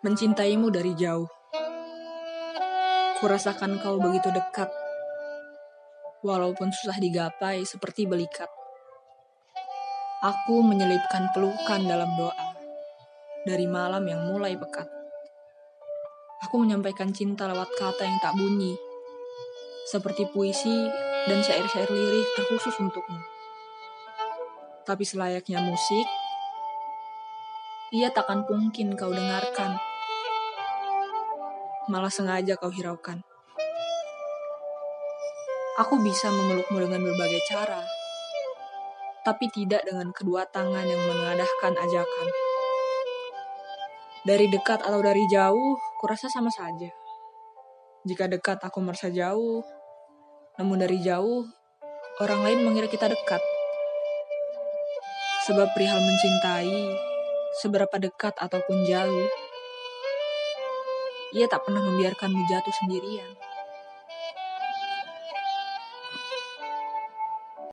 Mencintaimu dari jauh. Kurasakan kau begitu dekat. Walaupun susah digapai seperti belikat. Aku menyelipkan pelukan dalam doa. Dari malam yang mulai pekat. Aku menyampaikan cinta lewat kata yang tak bunyi. Seperti puisi dan syair-syair lirih terkhusus untukmu. Tapi selayaknya musik, ia takkan mungkin kau dengarkan. Malah sengaja kau hiraukan. Aku bisa memelukmu dengan berbagai cara, tapi tidak dengan kedua tangan yang mengadahkan ajakan. Dari dekat atau dari jauh, kurasa sama saja. Jika dekat aku merasa jauh, namun dari jauh, orang lain mengira kita dekat. Sebab perihal mencintai, seberapa dekat ataupun jauh, ia tak pernah membiarkanmu jatuh sendirian.